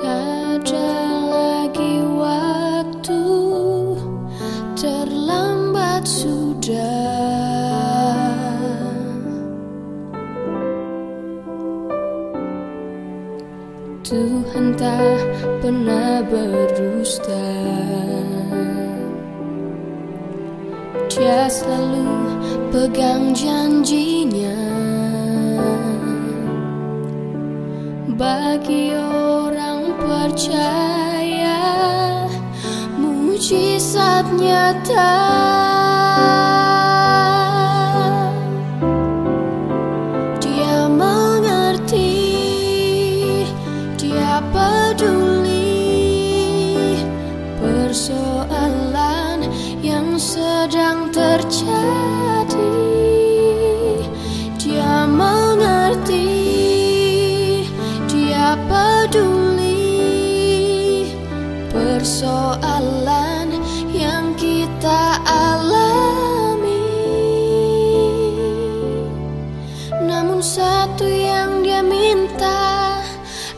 ada lagi waktu Terlambat sudah. Tuhan tak pernah berdusta. Dia selalu pegang janjinya. Bagi orang percaya Mujizat nyata satu yang dia minta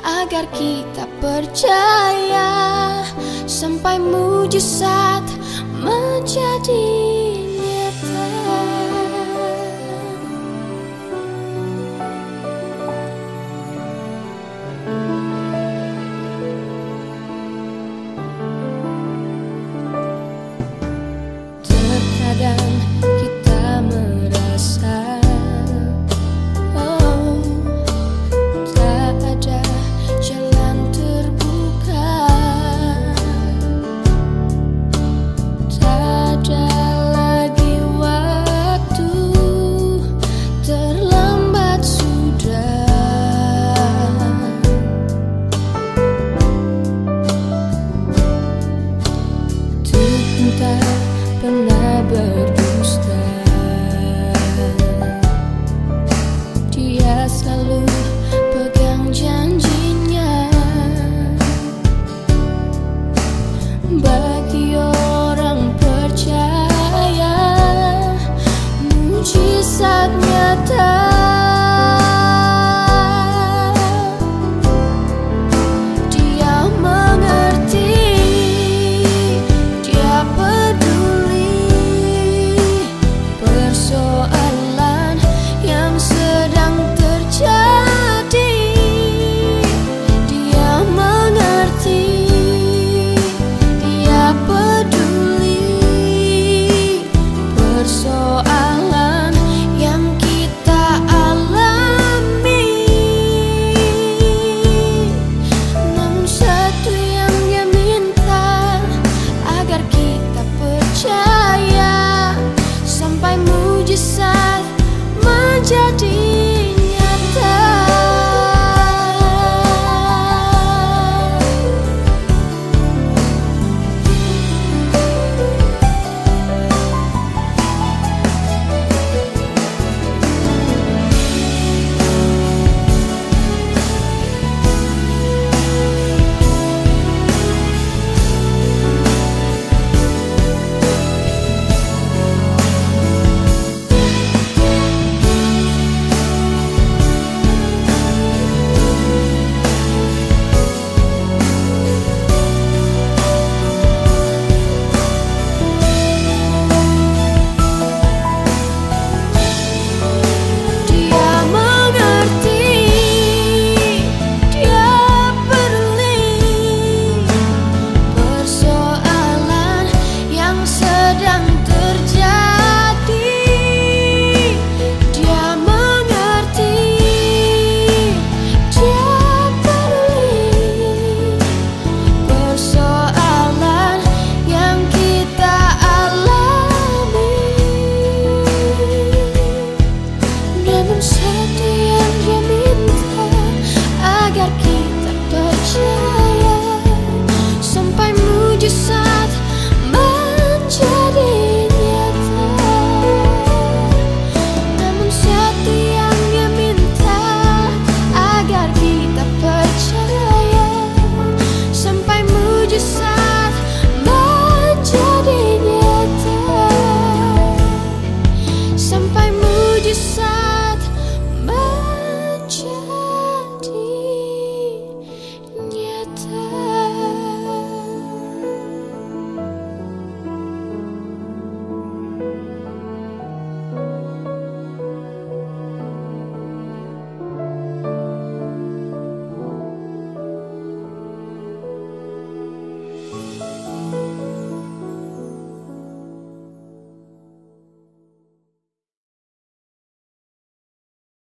agar kita percaya sampai mujizat menjadi nyata. Terkadang saat menjadi